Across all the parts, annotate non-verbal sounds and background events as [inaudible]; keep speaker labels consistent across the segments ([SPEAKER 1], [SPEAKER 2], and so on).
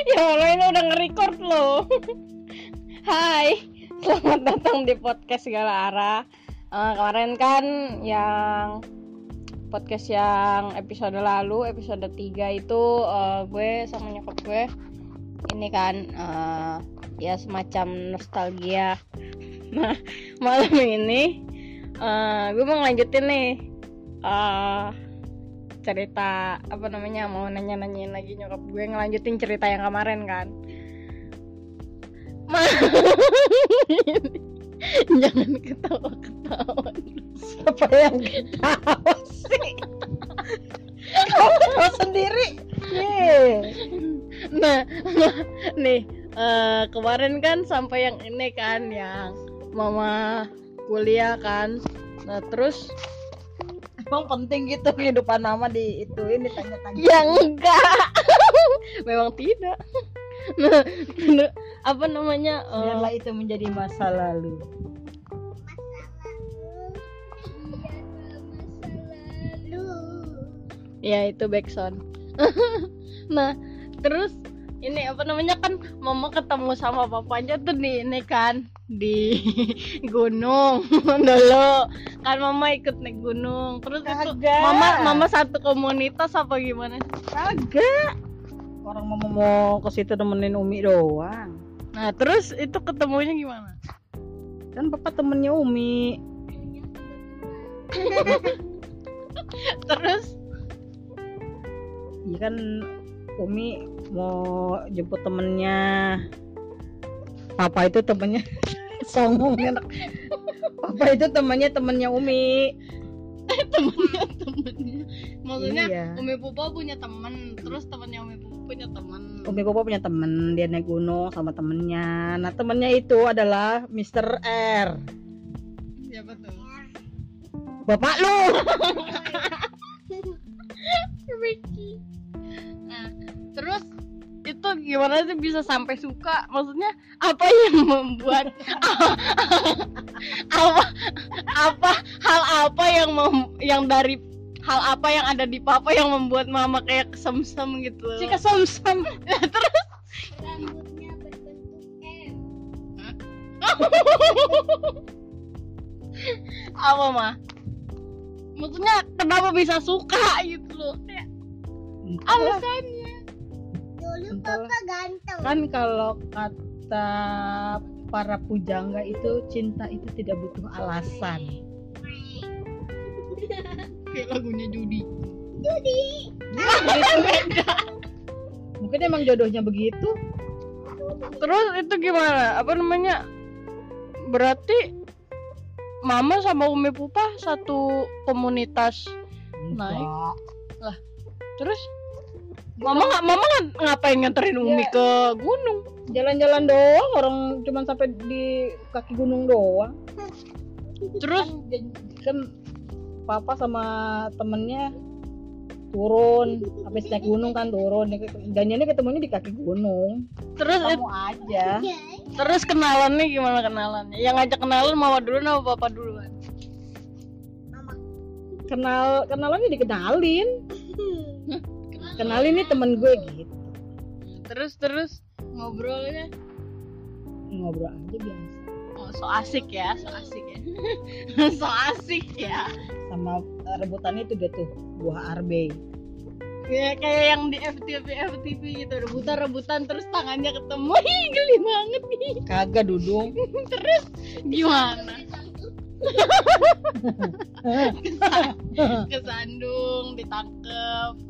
[SPEAKER 1] [laughs] ya Allah ini udah nge-record loh. [laughs] Hai Selamat datang di podcast segala arah. Eh, Kemarin kan yang Podcast yang episode lalu Episode 3 itu eh, Gue sama nyokap gue Ini kan eh, Ya semacam nostalgia [laughs] Nah malam ini. Eh, Gue mau ngelanjutin nih. Eh cerita apa namanya mau nanya nanyain lagi nyokap gue ngelanjutin cerita yang kemarin kan Ma [laughs] jangan ketawa ketawa
[SPEAKER 2] Siapa yang ketawa sih? Kamu ketawa sendiri. Yeay.
[SPEAKER 1] nah, nah, nih eh, kemarin kan sampai yang ini kan yang mama kuliah kan nah terus
[SPEAKER 2] Emang penting gitu [laughs] kehidupan mama di itu ini tanya-tanya.
[SPEAKER 1] ya enggak [laughs] memang tidak [laughs] nah, apa namanya eh,
[SPEAKER 2] Biarlah itu menjadi masa lalu.
[SPEAKER 1] ya itu backsound nah terus ini apa namanya kan mama ketemu sama papanya tuh di ini kan di gunung [laughs] dulu kan mama ikut naik gunung terus itu
[SPEAKER 2] Kagak.
[SPEAKER 1] mama mama satu komunitas apa gimana
[SPEAKER 2] Kagak. Orang mama mau ke situ nemenin Umi doang.
[SPEAKER 1] nah terus itu ketemunya gimana
[SPEAKER 2] Kan bapak temennya Umi. [laughs]
[SPEAKER 1] terus
[SPEAKER 2] Iya kan Umi mau jemput temennya. Papa itu temennya [laughs] songong enak. Papa itu temennya temennya Umi.
[SPEAKER 1] temennya temennya maksudnya
[SPEAKER 2] Iya.
[SPEAKER 1] umi pupa punya temen terus temennya umi pupa punya temen
[SPEAKER 2] Umi Papa punya temen, dia naik gunung sama temennya. Nah temennya itu adalah Mr. R.
[SPEAKER 1] siapa tuh
[SPEAKER 2] Bapak lu. [laughs]
[SPEAKER 1] Ricky. Nah, terus itu gimana sih bisa sampai suka? Maksudnya apa yang membuat [laughs] apa apa hal apa yang mem- yang dari hal apa yang ada di papa yang membuat mama kayak kesemsem gitu?
[SPEAKER 2] Si kesemsem.
[SPEAKER 1] terus
[SPEAKER 3] rambutnya berbentuk M
[SPEAKER 1] apa mah? Maksudnya kenapa bisa suka gitu loh? Alasannya.
[SPEAKER 2] Entahlah.
[SPEAKER 3] papa ganteng
[SPEAKER 2] Kan kalau kata para pujangga itu cinta itu tidak butuh alasan. [laughs]
[SPEAKER 1] Kayak lagunya Judi.
[SPEAKER 3] jadi
[SPEAKER 2] Mungkin emang jodohnya begitu.
[SPEAKER 1] Terus itu gimana? Apa namanya? Berarti Mama sama Umi Pupa satu komunitas. Naik.
[SPEAKER 2] Enggak.
[SPEAKER 1] Terus Mama nggak Mama nggak- ngapain nganterin Umi
[SPEAKER 2] Ya.
[SPEAKER 1] ke gunung?
[SPEAKER 2] Jalan-jalan doang, orang cuman sampai di kaki gunung doang.
[SPEAKER 1] Terus
[SPEAKER 2] Kan, kan papa sama temennya turun habis naik gunung kan turun dan ini ketemunya di kaki gunung
[SPEAKER 1] terus
[SPEAKER 2] kamu aja
[SPEAKER 1] terus kenalannya gimana kenalannya? Yang ngajak kenalan Mama dulu sama Papa duluan?
[SPEAKER 3] mama
[SPEAKER 2] kenal kenalannya dikenalin kenalin nih temen gue gitu.
[SPEAKER 1] Terus terus. Ngobrolnya
[SPEAKER 2] ngobrol aja biasa.
[SPEAKER 1] Oh, so asik ya, so asik ya. [laughs] so asik ya.
[SPEAKER 2] sama rebutannya itu dia tuh buah arbe.
[SPEAKER 1] Ya, kayak yang di FTV FTV gitu. Rebutan rebutan terus tangannya ketemu. [laughs] Ih, geli banget nih.
[SPEAKER 2] Kagak dudung. [laughs]
[SPEAKER 1] Terus gimana? Kesandung ditangkep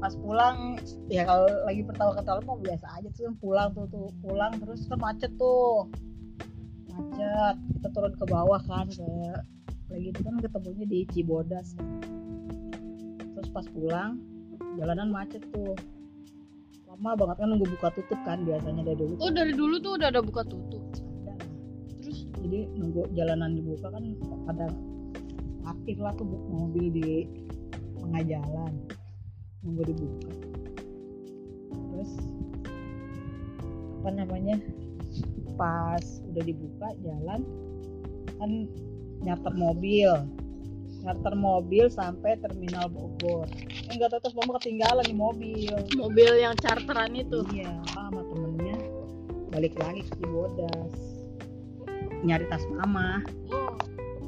[SPEAKER 2] pas pulang ya kalau lagi pertama ketawa mau biasa aja tuh pulang tuh tuh pulang terus kan macet tuh. Macet kita turun ke bawah kan ke lagi itu kan ketemunya di Cibodas terus pas pulang jalanan macet tuh. Lama banget kan nunggu buka tutup kan biasanya dari dulu.
[SPEAKER 1] Oh dari dulu tuh udah ada buka tutup.
[SPEAKER 2] Ada.
[SPEAKER 1] Terus?
[SPEAKER 2] Jadi nunggu jalanan dibuka kan pada parkir lah tuh mobil di tengah jalan nunggu dibuka. Terus apa namanya pas udah dibuka jalan kan nyarter mobil. Charter mobil sampai terminal Bogor. Eh nggak tahu terus mama ketinggalan di mobil.
[SPEAKER 1] Mobil yang charteran itu.
[SPEAKER 2] Iya sama temennya. Balik lagi ke Cibodas. Nyari tas mama.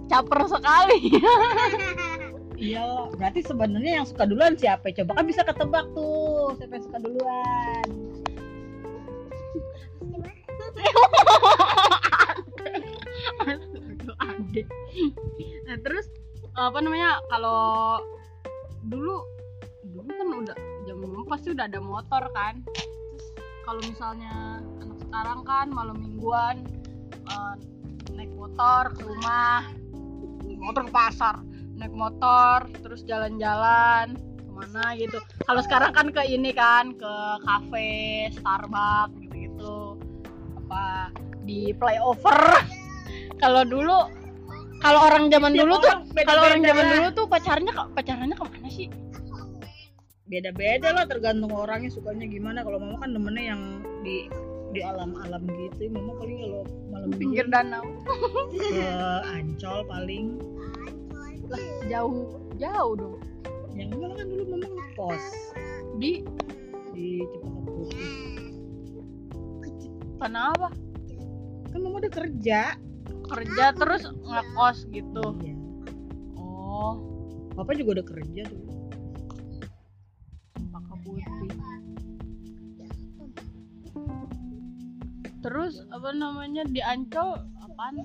[SPEAKER 1] Caper sekali [laughs]
[SPEAKER 2] iya berarti sebenarnya yang suka duluan siapa coba kan bisa ketebak tuh siapa yang suka duluan. [laughs]
[SPEAKER 1] Nah, terus apa namanya kalau dulu dulu kan udah jam dulu pasti udah ada motor kan. Kalau misalnya anak sekarang kan malam mingguan eh, naik motor ke rumah, motor ke pasar, naik motor terus jalan-jalan ke mana gitu. Kalau sekarang kan ke ini kan ke cafe, Starbucks gitu-gitu apa di playover. [laughs] kalau dulu kalau orang zaman dulu tuh kalau orang zaman dulu tuh pacarnya pacarannya ke mana sih?
[SPEAKER 2] beda-beda lah tergantung orangnya sukanya gimana kalau mama kan demennya yang di di alam-alam gitu mama paling kalau malam
[SPEAKER 1] Pinggir danau.
[SPEAKER 2] ke [laughs] Ancol paling
[SPEAKER 1] Lah, jauh jauh dong.
[SPEAKER 2] yang malah kan dulu mama ngekos
[SPEAKER 1] Di
[SPEAKER 2] di Cempaka Putih
[SPEAKER 1] kenapa?
[SPEAKER 2] kan mama udah kerja
[SPEAKER 1] Kerja terus ngekos gitu.
[SPEAKER 2] iya
[SPEAKER 1] Oh,
[SPEAKER 2] papa juga udah kerja tuh
[SPEAKER 1] Cempaka Putih. Terus apa namanya di Ancol apaan?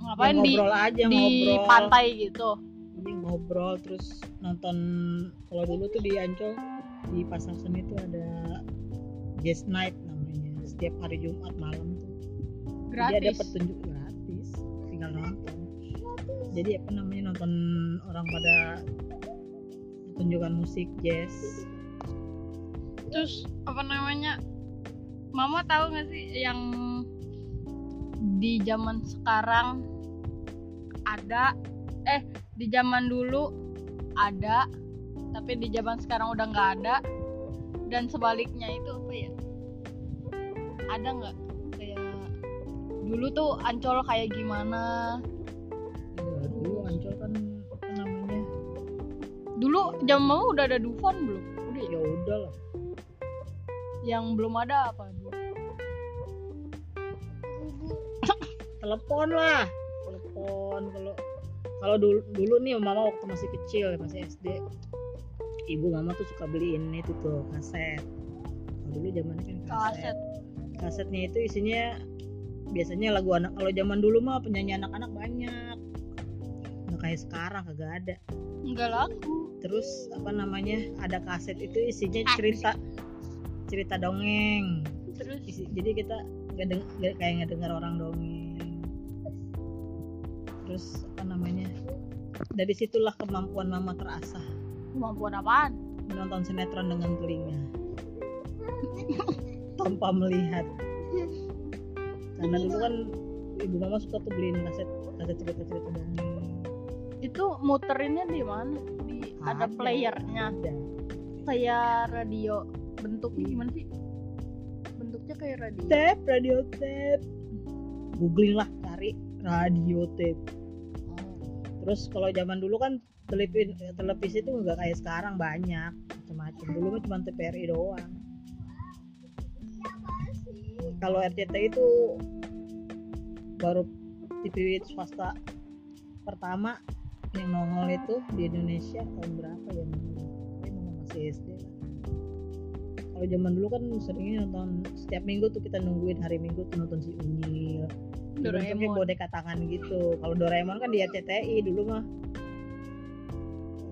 [SPEAKER 1] Ngapain
[SPEAKER 2] Ya,
[SPEAKER 1] di
[SPEAKER 2] ngobrol aja
[SPEAKER 1] di
[SPEAKER 2] ngobrol
[SPEAKER 1] pantai gitu?
[SPEAKER 2] Ngobrol terus nonton kalau dulu tuh di Ancol di Pasar Seni itu ada Jazz Night namanya setiap hari Jumat malam tuh jadi ada
[SPEAKER 1] Gratis.
[SPEAKER 2] pertunjuk gratis tinggal nonton jadi apa namanya nonton orang pada pertunjukan musik jazz
[SPEAKER 1] Terus apa namanya? Mama tahu nggak sih yang di zaman sekarang ada eh di zaman dulu ada tapi di zaman sekarang udah nggak ada. Dan sebaliknya itu apa ya? Ada nggak? Kayak dulu tuh ancol kayak gimana?
[SPEAKER 2] Ya, dulu Ancol kan apa namanya?
[SPEAKER 1] Dulu zaman mama udah ada Dufan belum? Udah ya?
[SPEAKER 2] Ya udah lah.
[SPEAKER 1] Yang belum ada apa dulu?
[SPEAKER 2] Telepon lah. Telepon kalau kalau dulu dulu nih mama waktu masih kecil masih SD ibu mama tuh suka beliin itu tuh kaset. Kalau dulu zamannya kan
[SPEAKER 1] kaset.
[SPEAKER 2] Kasetnya itu isinya biasanya lagu anak kalau zaman dulu mah penyanyi anak-anak banyak. Nggak kayak sekarang kagak ada.
[SPEAKER 1] Enggak laku.
[SPEAKER 2] Terus apa namanya ada kaset itu isinya cerita cerita dongeng.
[SPEAKER 1] Terus?
[SPEAKER 2] Isi- jadi kita nggak deng- nggak- kayak ngedengar orang dongeng terus apa namanya dari situlah kemampuan mama terasah.
[SPEAKER 1] Kemampuan apaan?
[SPEAKER 2] Menonton sinetron dengan telinga. Tanpa melihat. Karena dulu kan ibu mama suka tuh beliin kaset kaset cerita cerita dongeng
[SPEAKER 1] itu muterinnya di mana? Di ada,
[SPEAKER 2] Ada.
[SPEAKER 1] playernya?
[SPEAKER 2] Ada.
[SPEAKER 1] Kayak radio bentuknya gimana sih? Bentuknya kayak radio.
[SPEAKER 2] Tape radio tape. Googling lah cari radio tape terus kalau zaman dulu kan televisi televisi itu nggak kayak sekarang banyak macam-macam. Dulu mah cuma TVRI doang. Kalau RCTI itu baru TV swasta pertama yang nongol itu di Indonesia tahun berapa ya? Mama masih SD lah. Kalau zaman dulu kan seringnya nonton setiap minggu tuh kita nungguin hari minggu tuh nonton si Unyil
[SPEAKER 1] Doraemon.
[SPEAKER 2] boneka tangan gitu. Kalau Doraemon kan di RCTI dulu mah.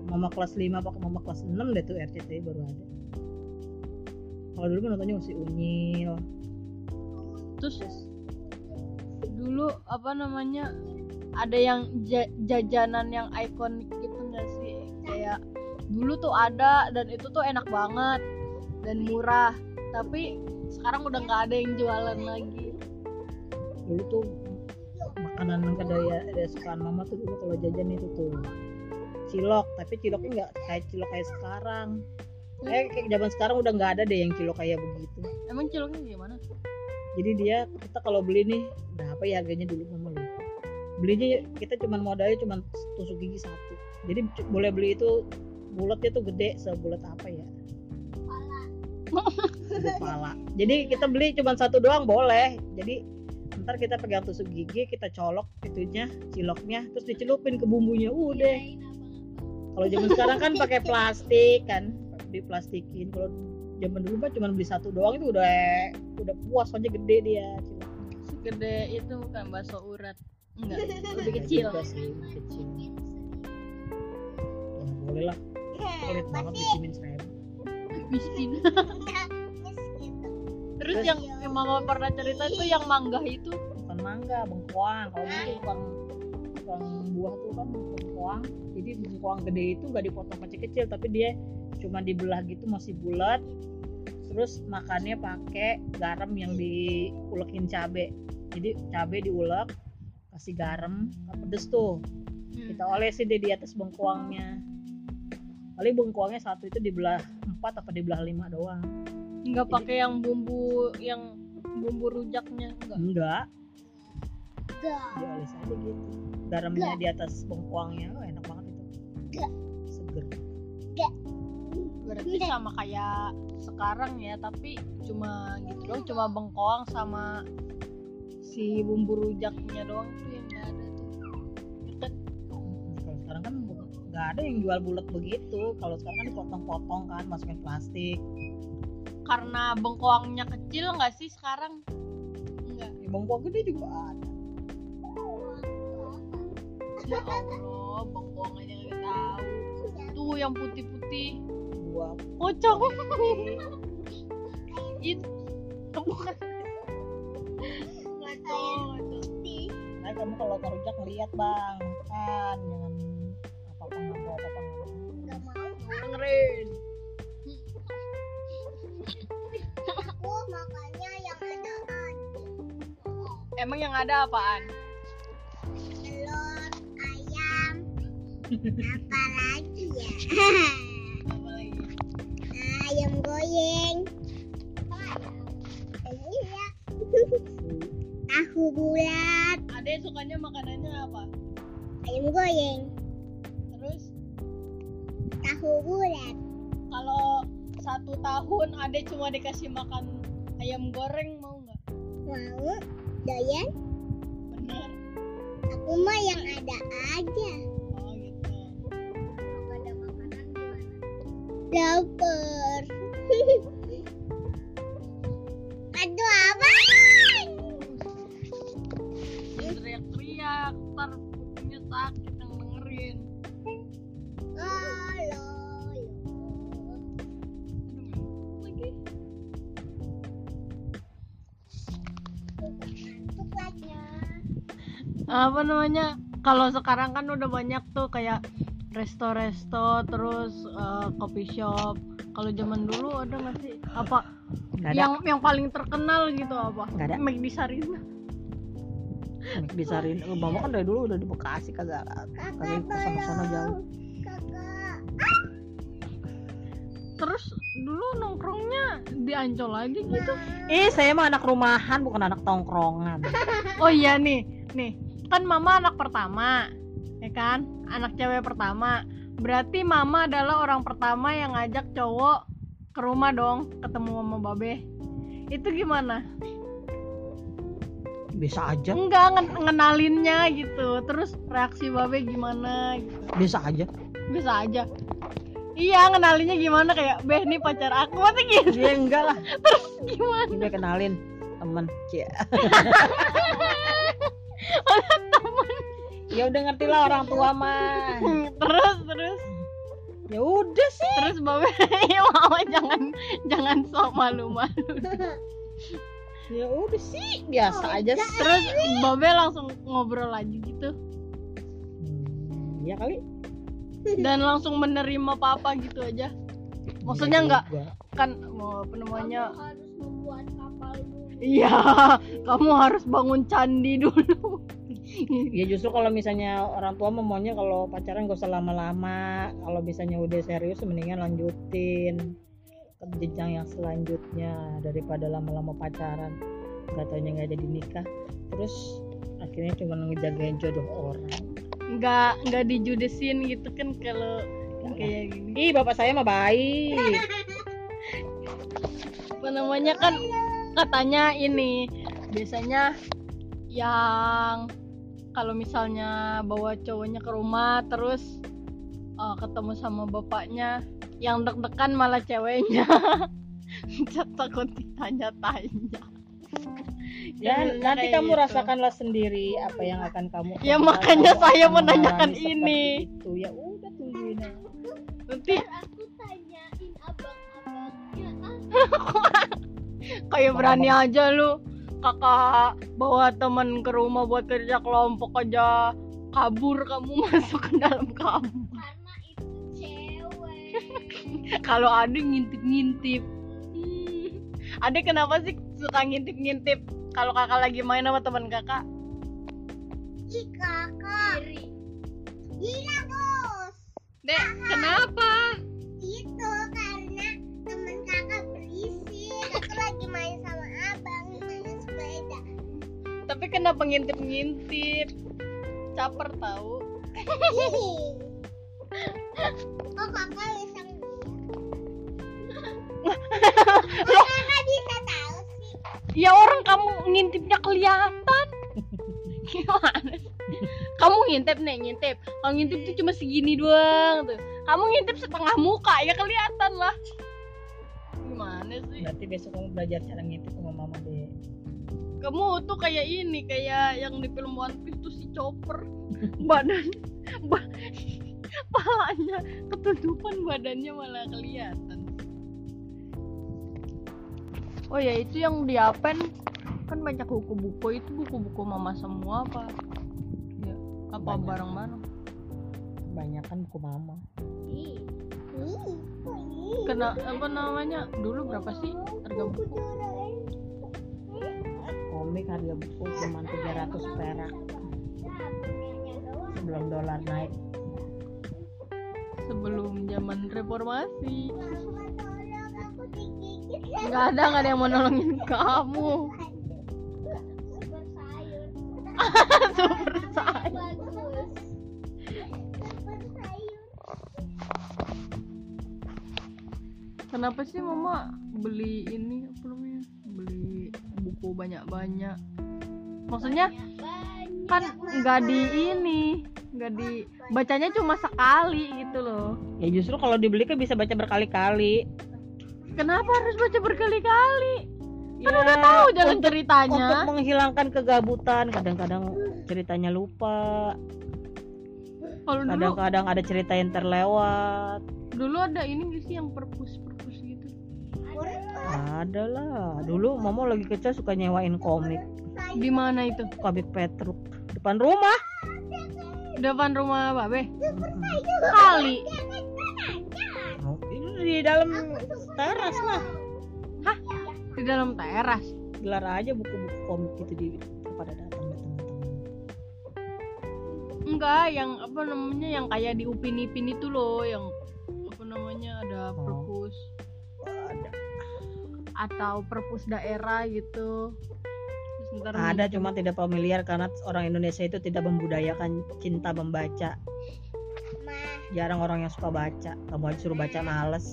[SPEAKER 2] Mama kelas 5 apa mama kelas 6 deh tuh RCTI baru ada. Kalau dulu mah nontonnya masih Unyil.
[SPEAKER 1] Terus? dulu apa namanya ada yang ja- jajanan yang ikonik gitu nggak sih? Kayak dulu tuh ada dan itu tuh enak banget dan murah. Tapi sekarang udah nggak ada yang jualan lagi
[SPEAKER 2] dulu tuh makanan kadaya ada sukaan mama tuh dulu kalau jajan itu tuh. Cilok tapi ciloknya nggak kayak cilok kayak sekarang. Eh kayak zaman sekarang udah nggak ada deh yang cilok kayak begitu.
[SPEAKER 1] Emang ciloknya gimana?
[SPEAKER 2] Jadi dia kita kalau beli nih berapa ya harganya dulu mama lupa. Belinya kita cuman modalnya cuman tusuk gigi satu. Jadi boleh beli itu bulatnya tuh gede sebulat apa ya? Gede pala jadi kita beli cuma satu doang boleh. Jadi ntar kita pegang tusuk gigi kita colok itunya ciloknya terus dicelupin ke bumbunya. Udah kalau zaman sekarang kan pakai plastik kan diplastikin. Kalau zaman dulu mah cuma beli satu doang itu udah udah puas aja gede dia ciloknya.
[SPEAKER 1] Segede itu bukan bakso urat. Enggak, [laughs] lebih
[SPEAKER 2] Enggak
[SPEAKER 1] kecil.
[SPEAKER 2] juga sih, lebih kecil. Ya, boleh lah. Pelit banget dicimin seribu
[SPEAKER 1] Miskin. [laughs] Terus
[SPEAKER 2] Terus-
[SPEAKER 1] yang, yang mama pernah cerita itu yang mangga itu?
[SPEAKER 2] Bukan mangga bengkoang kalau itu tukang tukang buah tuh kan bengkoang jadi bengkoang gede itu nggak dipotong kecil-kecil tapi dia cuma dibelah gitu masih bulat. Terus makannya pakai garam yang diulekin cabe. Jadi cabe diulek kasih garam pedes tuh. Kita olesin deh di atas bengkoangnya paling bengkoangnya satu itu dibelah empat apa dibelah lima doang
[SPEAKER 1] nggak pakai yang bumbu yang bumbu rujaknya enggak.
[SPEAKER 2] enggak dioles aja gitu. Garamnya di atas bengkoangnya oh, enak banget itu.
[SPEAKER 3] Enggak.
[SPEAKER 2] seger.
[SPEAKER 1] Berarti sama kayak sekarang ya, tapi cuma gitu doang, cuma bengkoang sama si bumbu rujaknya doang tuh yang nggak ada tuh. Kan?
[SPEAKER 2] kalau sekarang kan nggak ada yang jual bulat begitu. Kalau sekarang kan dipotong-potong kan masukin plastik
[SPEAKER 1] Karena bengkoangnya kecil nggak sih sekarang? Enggak.
[SPEAKER 2] ya, bengkoang gede juga ada
[SPEAKER 1] Ya Allah, bengkoang aja nggak tahu. Tuh yang putih-putih,
[SPEAKER 2] buah
[SPEAKER 1] pocong. Itu bukan. Ngaco, ngaco.
[SPEAKER 2] nah kamu kalau ke rujak ngeliat bang kan jangan apa apa nggak mau apa apa.
[SPEAKER 1] Dengerin. Emang yang ada apaan?
[SPEAKER 3] Telur, ayam. Apa lagi ya? [laughs]
[SPEAKER 1] Apa lagi? [laughs]
[SPEAKER 3] ayam ya. Tahu bulat.
[SPEAKER 1] Ade sukanya makanannya apa?
[SPEAKER 3] Ayam goreng.
[SPEAKER 1] Terus
[SPEAKER 3] Tahu bulat.
[SPEAKER 1] kalau satu tahun Ade cuma dikasih makan ayam goreng mau nggak?
[SPEAKER 3] Mau?
[SPEAKER 1] Bener.
[SPEAKER 3] Aku mah yang ada aja.
[SPEAKER 1] Oh gitu.
[SPEAKER 3] Ada makanan gimana? Lapar. [laughs]
[SPEAKER 1] Lagi. Apa namanya? Kalau sekarang kan udah banyak tuh kayak resto-resto terus eh, coffee shop. Kalau zaman dulu ada nggak sih? Apa
[SPEAKER 2] nggak ada
[SPEAKER 1] yang yang paling terkenal gitu apa?
[SPEAKER 2] Nggak ada.
[SPEAKER 1] McD Sarina.
[SPEAKER 2] disarin oh, mama kan dari dulu udah di Bekasi kagak kagak sana sana jauh
[SPEAKER 1] Terus dulu nongkrongnya di Ancol lagi gitu.
[SPEAKER 2] eh saya mah anak rumahan bukan anak tongkrongan [laughs]
[SPEAKER 1] Oh iya nih, nih kan mama anak pertama, ya kan? Anak cewek pertama. Berarti mama adalah orang pertama yang ngajak cowok ke rumah dong, ketemu sama babe. Itu gimana?
[SPEAKER 2] biasa aja
[SPEAKER 1] Enggak ngen- ngenalinnya gitu. Terus reaksi babe gimana gitu.
[SPEAKER 2] biasa aja
[SPEAKER 1] Bisa aja. Iya, ngenalinnya gimana? Kayak, "Beh, nih pacar aku." Masa gitu.
[SPEAKER 2] dia enggak lah. [laughs]
[SPEAKER 1] Terus gimana?
[SPEAKER 2] dia kenalin temen cia [laughs] ya udah ngerti lah orang tua mah.
[SPEAKER 1] Terus terus.
[SPEAKER 2] Ya udah sih.
[SPEAKER 1] Terus babe [laughs] ya mama jangan jangan sok malu-malu.
[SPEAKER 2] Ya udah sih biasa aja sih.
[SPEAKER 1] Terus babe langsung ngobrol aja gitu.
[SPEAKER 2] Hmm, ya kali
[SPEAKER 1] dan langsung menerima papa gitu aja. Maksudnya
[SPEAKER 2] Iya
[SPEAKER 1] enggak
[SPEAKER 2] juga.
[SPEAKER 1] kan mau
[SPEAKER 3] kapal dulu.
[SPEAKER 1] iya [laughs] kamu harus bangun candi dulu. [laughs]
[SPEAKER 2] Ya justru kalau misalnya orang tua mau maunya kalau pacaran gak usah lama-lama. Kalau misalnya udah serius mendingan lanjutin ke jenjang yang selanjutnya daripada lama-lama pacaran. Gak taunya nggak jadi nikah. Terus akhirnya cuma ngejagain jodoh orang
[SPEAKER 1] nggak nggak dijudesin gitu kan kalau kayak gini.
[SPEAKER 2] Ih bapak saya mah baik.
[SPEAKER 1] Apa namanya kan katanya ini biasanya yang kalau misalnya bawa cowoknya ke rumah terus uh, ketemu sama bapaknya yang deg-degan malah ceweknya. [laughs] Takut ditanya-tanya
[SPEAKER 2] ya
[SPEAKER 1] Jadinya
[SPEAKER 2] nanti kamu
[SPEAKER 1] gitu.
[SPEAKER 2] rasakanlah sendiri apa yang akan kamu
[SPEAKER 1] Ya,
[SPEAKER 2] rasakan.
[SPEAKER 1] makanya
[SPEAKER 2] Kamu
[SPEAKER 1] saya
[SPEAKER 2] akan
[SPEAKER 1] menanyakan ini.
[SPEAKER 2] itu ya udah tungguin
[SPEAKER 1] nanti
[SPEAKER 3] aku tanyain abang-abangnya ah [laughs]
[SPEAKER 1] kayak berani aja lu kakak bawa teman ke rumah buat kerja kelompok aja kabur kamu [laughs] masuk ke dalam kamar
[SPEAKER 3] karena itu cewek [laughs]
[SPEAKER 1] kalau ada ngintip-ngintip hmm. ada kenapa sih suka ngintip-ngintip kalau kakak lagi main sama teman kakak?
[SPEAKER 3] Ih kakak. Gila bos.
[SPEAKER 1] Dek kenapa?
[SPEAKER 3] Itu karena temen kakak berisik. Aku lagi main sama abang main sepeda.
[SPEAKER 1] Tapi kenapa ngintip-ngintip? Caper tahu
[SPEAKER 3] oh kakak bisa [laughs] oh, kakak bisa
[SPEAKER 1] ya orang kamu ngintipnya kelihatan. [laughs] Gimana sih? kamu ngintip nih ngintip. Kalau ngintip tuh cuma segini doang tuh. Kamu ngintip setengah muka ya kelihatan lah. Gimana sih?
[SPEAKER 2] Berarti besok kamu belajar cara ngintip sama mama deh.
[SPEAKER 1] Kamu tuh kayak ini kayak yang di film One Piece tuh si Chopper. Badan [laughs] ba [laughs] palanya ketutupan badannya malah kelihatan oh ya itu yang di Apen. Kan banyak buku-buku itu buku-buku mama semua apa? Ya apa
[SPEAKER 2] Banyak.
[SPEAKER 1] bareng-bareng
[SPEAKER 2] kebanyakan buku mama.
[SPEAKER 3] Ih ih ih
[SPEAKER 1] kena apa namanya? Dulu berapa sih harga buku?
[SPEAKER 2] Komik harga buku cuma 300 perak. Sebelum dolar naik.
[SPEAKER 1] Sebelum zaman reformasi nggak ada nggak ada yang mau nolongin kamu.
[SPEAKER 3] Super sayur
[SPEAKER 1] super sayang
[SPEAKER 3] bagus super sayur
[SPEAKER 1] kenapa sih mama beli ini apa namanya? Beli buku banyak-banyak. Maksudnya
[SPEAKER 3] banyak
[SPEAKER 1] kan nggak di ini nggak di bacanya cuma sekali gitu loh.
[SPEAKER 2] Ya justru kalau dibeli kan bisa baca berkali-kali
[SPEAKER 1] kenapa harus baca berkali-kali? Kan
[SPEAKER 2] Ya,
[SPEAKER 1] udah tahu jalan
[SPEAKER 2] untuk-
[SPEAKER 1] ceritanya.
[SPEAKER 2] untuk menghilangkan kegabutan kadang-kadang ceritanya lupa.
[SPEAKER 1] Kalau dulu
[SPEAKER 2] kadang-kadang ada cerita yang terlewat.
[SPEAKER 1] Dulu ada ini nggak sih yang perpus perpus gitu?
[SPEAKER 2] Ada lah. Dulu mama lagi kecil suka nyewain komik.
[SPEAKER 1] Di mana itu?
[SPEAKER 2] Komik Petruk. Depan rumah.
[SPEAKER 1] Depan rumah babe kali
[SPEAKER 2] di dalam teras lah.
[SPEAKER 1] Di dalam teras?
[SPEAKER 2] Gelar aja buku-buku komik itu di pada datang datang
[SPEAKER 1] enggak yang apa namanya yang kayak di upin ipin itu loh yang apa namanya ada
[SPEAKER 2] Oh.
[SPEAKER 1] perpus.
[SPEAKER 2] Ada.
[SPEAKER 1] Atau perpus daerah gitu. Terus
[SPEAKER 2] ada
[SPEAKER 1] gitu.
[SPEAKER 2] cuma tidak familiar karena orang Indonesia itu tidak membudayakan cinta membaca jarang orang yang suka baca. Kamu aja suruh baca males.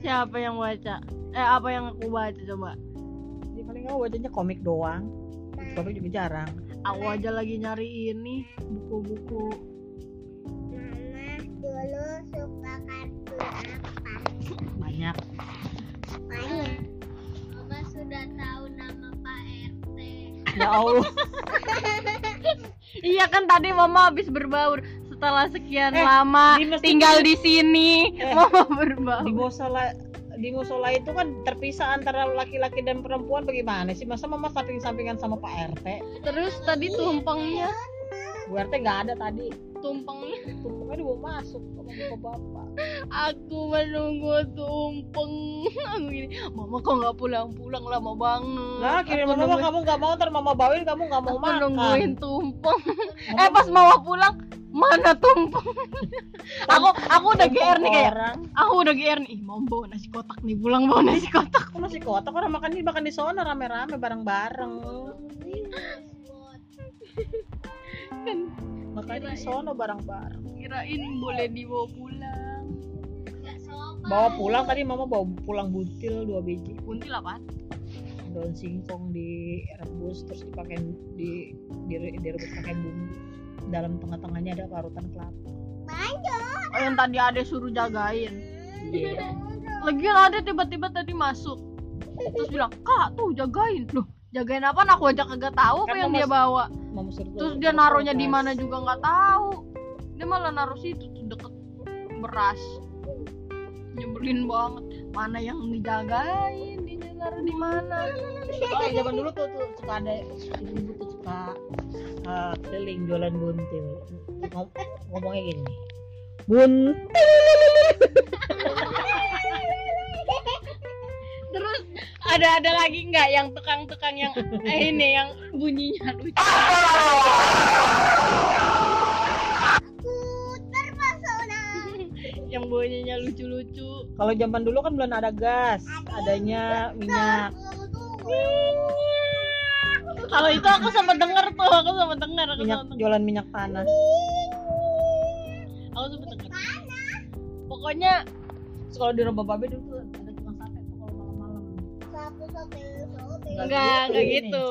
[SPEAKER 1] Siapa yang baca? Eh apa yang aku baca coba?
[SPEAKER 2] Jadi paling kamu bacanya komik doang. Komik juga jarang.
[SPEAKER 1] Aku aja lagi nyari ini buku-buku.
[SPEAKER 3] Mama dulu suka kartun apa?
[SPEAKER 2] Banyak.
[SPEAKER 3] Banyak. Mama sudah tahu nama Pak RT
[SPEAKER 2] ya Allah. [laughs]
[SPEAKER 1] Iya kan tadi mama habis berbaur setelah sekian
[SPEAKER 2] Eh,
[SPEAKER 1] lama
[SPEAKER 2] di masjid
[SPEAKER 1] tinggal di sini
[SPEAKER 2] Eh, [laughs]
[SPEAKER 1] mama
[SPEAKER 2] di
[SPEAKER 1] berbaur
[SPEAKER 2] musola di musola itu kan terpisah antara laki-laki dan perempuan bagaimana sih? Masa mama samping-sampingan sama Pak RT
[SPEAKER 1] terus tadi tumpengnya?
[SPEAKER 2] Bu RT nggak ada tadi.
[SPEAKER 1] Tumpengnya?
[SPEAKER 2] Tumpengnya dibawa masuk sama bapak-bapak
[SPEAKER 1] aku menunggu tumpeng. [laughs] Aku gini mama kok nggak pulang-pulang? Lama banget.
[SPEAKER 2] Lah kirim mama
[SPEAKER 1] nungguin-
[SPEAKER 2] kamu nggak mau ntar mama bawain kamu nggak mau
[SPEAKER 1] aku
[SPEAKER 2] makan.
[SPEAKER 1] nungguin tumpeng.
[SPEAKER 2] Mama
[SPEAKER 1] eh pas mama pulang mana tumpeng? [laughs] Aku aku udah GR nih kayak.
[SPEAKER 2] orang.
[SPEAKER 1] aku udah GR nih. Ih mau bawa nasi kotak nih pulang bawa nasi kotak.
[SPEAKER 2] Aku nasi kotak? Orang makan di makan di sana rame-rame bareng-bareng. [laughs]
[SPEAKER 1] kan
[SPEAKER 2] makanya di sono bareng-bareng.
[SPEAKER 1] Kirain boleh dibawa pulang.
[SPEAKER 2] Bawa pulang tadi mama bawa pulang buntil dua biji.
[SPEAKER 1] Buntil apaan?
[SPEAKER 2] Daun singkong direbus terus dipakai di dire- direbus pakai bumbu dalam tengah-tengahnya ada parutan kelapa.
[SPEAKER 3] Banyak.
[SPEAKER 1] oh yang tadi ada suruh jagain.
[SPEAKER 2] Iya.
[SPEAKER 1] Lagian ada tiba-tiba tadi masuk. Terus bilang kak tuh jagain. Loh jagain apa? Aku aja kagak tahu apa
[SPEAKER 2] Kan
[SPEAKER 1] yang
[SPEAKER 2] mama
[SPEAKER 1] dia bawa. terus dia naruhnya di mana juga nggak tahu. Dia malah naruh situ tuh deket beras. Nyebelin banget. Mana yang dijagain? Dia naruh di mana?
[SPEAKER 2] Oh zaman dulu tuh, tuh suka ada ibu tuh suka uh, keliling jualan buntil. Ngom- ngomongnya gini. Buntil.
[SPEAKER 1] Terus ada ada lagi nggak yang tukang-tukang yang eh, ini yang bunyinya lucu? Yang bunyinya lucu-lucu.
[SPEAKER 2] Kalau zaman dulu kan belum ada gas adanya minyak
[SPEAKER 1] kalau itu aku sempat denger tuh aku sempat denger aku
[SPEAKER 2] minyak
[SPEAKER 1] denger.
[SPEAKER 2] jualan minyak tanah
[SPEAKER 1] aku sempat denger. Pokoknya
[SPEAKER 2] kalau di rumah babe dulu tuh ada tukang sate tuh kalau malam-malam.
[SPEAKER 3] Satu-satu sobe.
[SPEAKER 2] Enggak
[SPEAKER 1] enggak
[SPEAKER 2] gitu
[SPEAKER 1] gitu.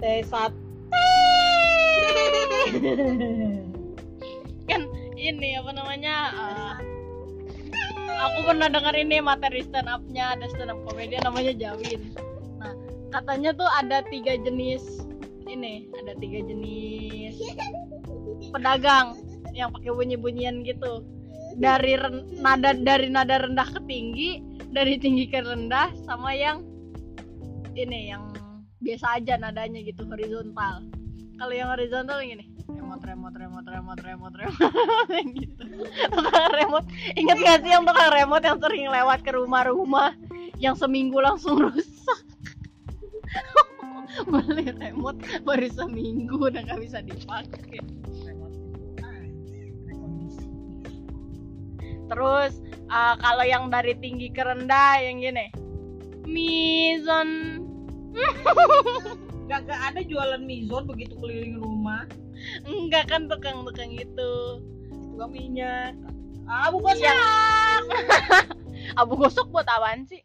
[SPEAKER 2] Teh sate [laughs]
[SPEAKER 1] kan ini apa namanya eh, aku pernah dengar ini materi stand up-nya ada stand up komedian namanya Jawin katanya tuh ada tiga jenis ini ada tiga jenis pedagang yang pakai bunyi-bunyian gitu. Dari nada dari nada rendah ke tinggi dari tinggi ke rendah sama yang ini yang biasa aja nadanya gitu horizontal. Kalau yang horizontal gini remote remote remote remote remote remote [laughs] gitu. Tukang remote. Ingat gak sih yang tukang remote yang sering lewat ke rumah-rumah yang seminggu langsung rusak [laughs] beli remote baru seminggu udah gak bisa dipakai. Terus uh, kalau yang dari tinggi ke rendah yang gini. Mizon. [laughs]
[SPEAKER 2] Gak, gak ada jualan mizon begitu keliling rumah.
[SPEAKER 1] Enggak kan tukang-tukang itu.
[SPEAKER 2] Tukang minyak ah bukan
[SPEAKER 1] Yang abu gosok buat apaan sih?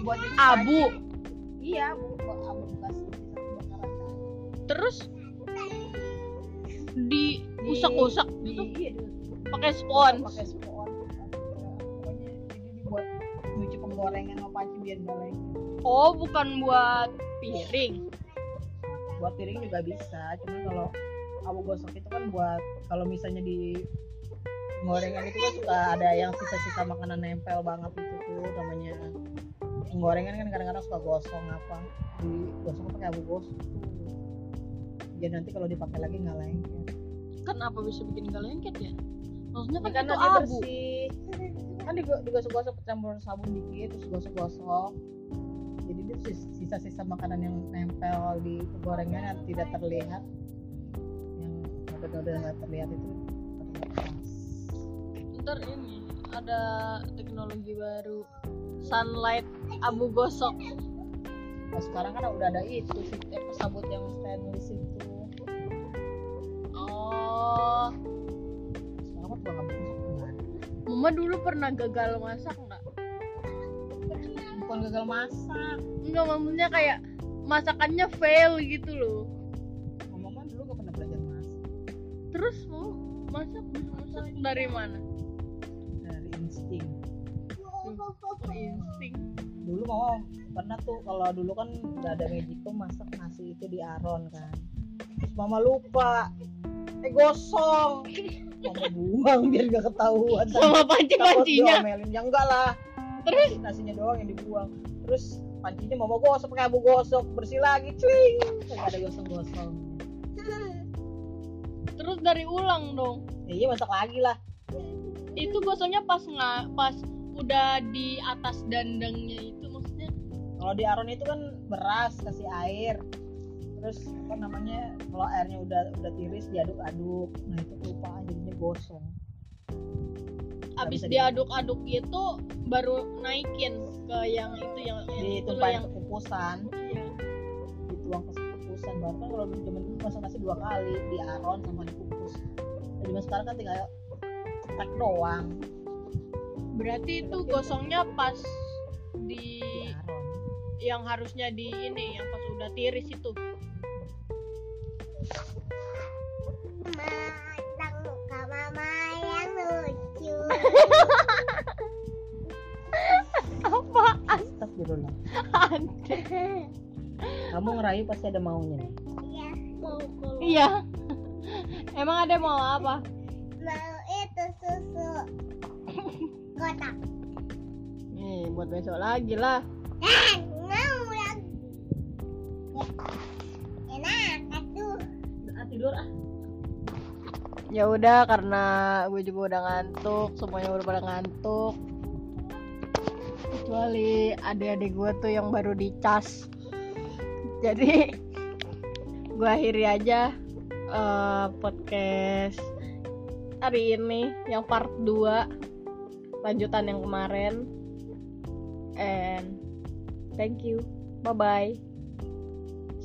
[SPEAKER 2] Buat
[SPEAKER 1] abu.
[SPEAKER 2] Iya. Bu buat kebakaran
[SPEAKER 1] terus?
[SPEAKER 2] Di-
[SPEAKER 1] gitu?
[SPEAKER 2] iya
[SPEAKER 1] pakai spons
[SPEAKER 2] pakai spons pokoknya jadi dibuat nyuci penggorengan sama panci biar lengket
[SPEAKER 1] oh bukan buat piring?
[SPEAKER 2] Buat piring juga bisa cuman kalau abu gosok itu kan buat kalau misalnya di gorengan itu kan suka ada yang sisa-sisa makanan nempel banget itu tuh namanya penggorengan kan kadang-kadang suka gosong apa di gosong pakai abu tuh jadi nanti kalau dipakai lagi nggak lengket.
[SPEAKER 1] Kenapa bisa bikin gak lengket ya? Maksudnya
[SPEAKER 2] Ya,
[SPEAKER 1] kan
[SPEAKER 2] karena
[SPEAKER 1] itu
[SPEAKER 2] dia
[SPEAKER 1] abu.
[SPEAKER 2] bersih. Kan digo- digosok-gosok campur sabun dikit terus gosok-gosok. Jadi dia sis- sisa-sisa makanan yang nempel di gorengan yang tidak terlihat. Yang udah nggak terlihat itu terlepas
[SPEAKER 1] ntar ini ada teknologi baru sunlight abu gosok.
[SPEAKER 2] Nah, sekarang kan udah ada itu sih eh, sabut yang stainless itu
[SPEAKER 1] oh.
[SPEAKER 2] Sekarang nggak ada
[SPEAKER 1] mama dulu pernah gagal masak nggak?
[SPEAKER 2] Bukan gagal masak.
[SPEAKER 1] Enggak maksudnya kayak masakannya fail gitu loh.
[SPEAKER 2] Mama mah dulu gak pernah belajar masak.
[SPEAKER 1] Terus mau masak masak dari mana?
[SPEAKER 2] Dari insting
[SPEAKER 1] insting.
[SPEAKER 2] Dulu mama pernah tuh kalau dulu kan udah ada magicom masak nasi itu di aron kan. Terus mama lupa eh gosong. Mama buang biar gak ketahuan. [laughs]
[SPEAKER 1] Sama panci pancinya
[SPEAKER 2] diomelin. Ya enggak lah.
[SPEAKER 1] Terus?
[SPEAKER 2] Nasi- nasinya doang yang dibuang. Terus pancinya mama gosok pakai abu gosok bersih lagi cuing Kagak ada gosong-gosong.
[SPEAKER 1] Terus dari ulang dong.
[SPEAKER 2] Ya iya masak lagi lah.
[SPEAKER 1] Itu gosoknya pas nggak pas udah di atas dandangnya itu maksudnya?
[SPEAKER 2] Kalau di aron itu kan beras kasih air. Terus apa namanya kalau airnya udah udah tiris diaduk-aduk. Nah itu kelupaan jadinya gosong.
[SPEAKER 1] Abis diaduk-aduk itu baru naikin ke yang itu yang, yang itu
[SPEAKER 2] ditumpahin
[SPEAKER 1] yang
[SPEAKER 2] ke kukusan
[SPEAKER 1] iya.
[SPEAKER 2] dituang ke kukusan gambar kan kalau zaman dulu masak nasi dua kali di aron sama dikukus nah, zaman sekarang kan tinggal cetak doang
[SPEAKER 4] berarti itu gosongnya pas di yang harusnya di ini yang pas udah tiris itu.
[SPEAKER 3] Muka mama yang lucu.
[SPEAKER 1] apa?
[SPEAKER 2] Astagfirullah. Kamu ngerayu pasti ada maunya nih.
[SPEAKER 3] Iya, mau
[SPEAKER 1] iya. Emang ada mau apa?
[SPEAKER 3] Mau kotak.
[SPEAKER 1] nih buat besok lagi lah
[SPEAKER 3] Eh, mau lagi. Ya, Enak, aduh.
[SPEAKER 2] ah, tidur ah
[SPEAKER 1] ya udah karena gue juga udah ngantuk semuanya udah pada ngantuk kecuali adik-adik gue tuh yang baru dicas jadi gue akhiri aja eh, podcast hari ini yang part 2 lanjutan yang kemarin. And thank you. Bye bye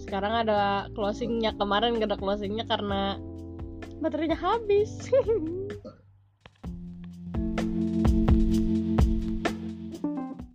[SPEAKER 1] sekarang ada closingnya. Kemarin gak ada closingnya karena baterainya habis [laughs]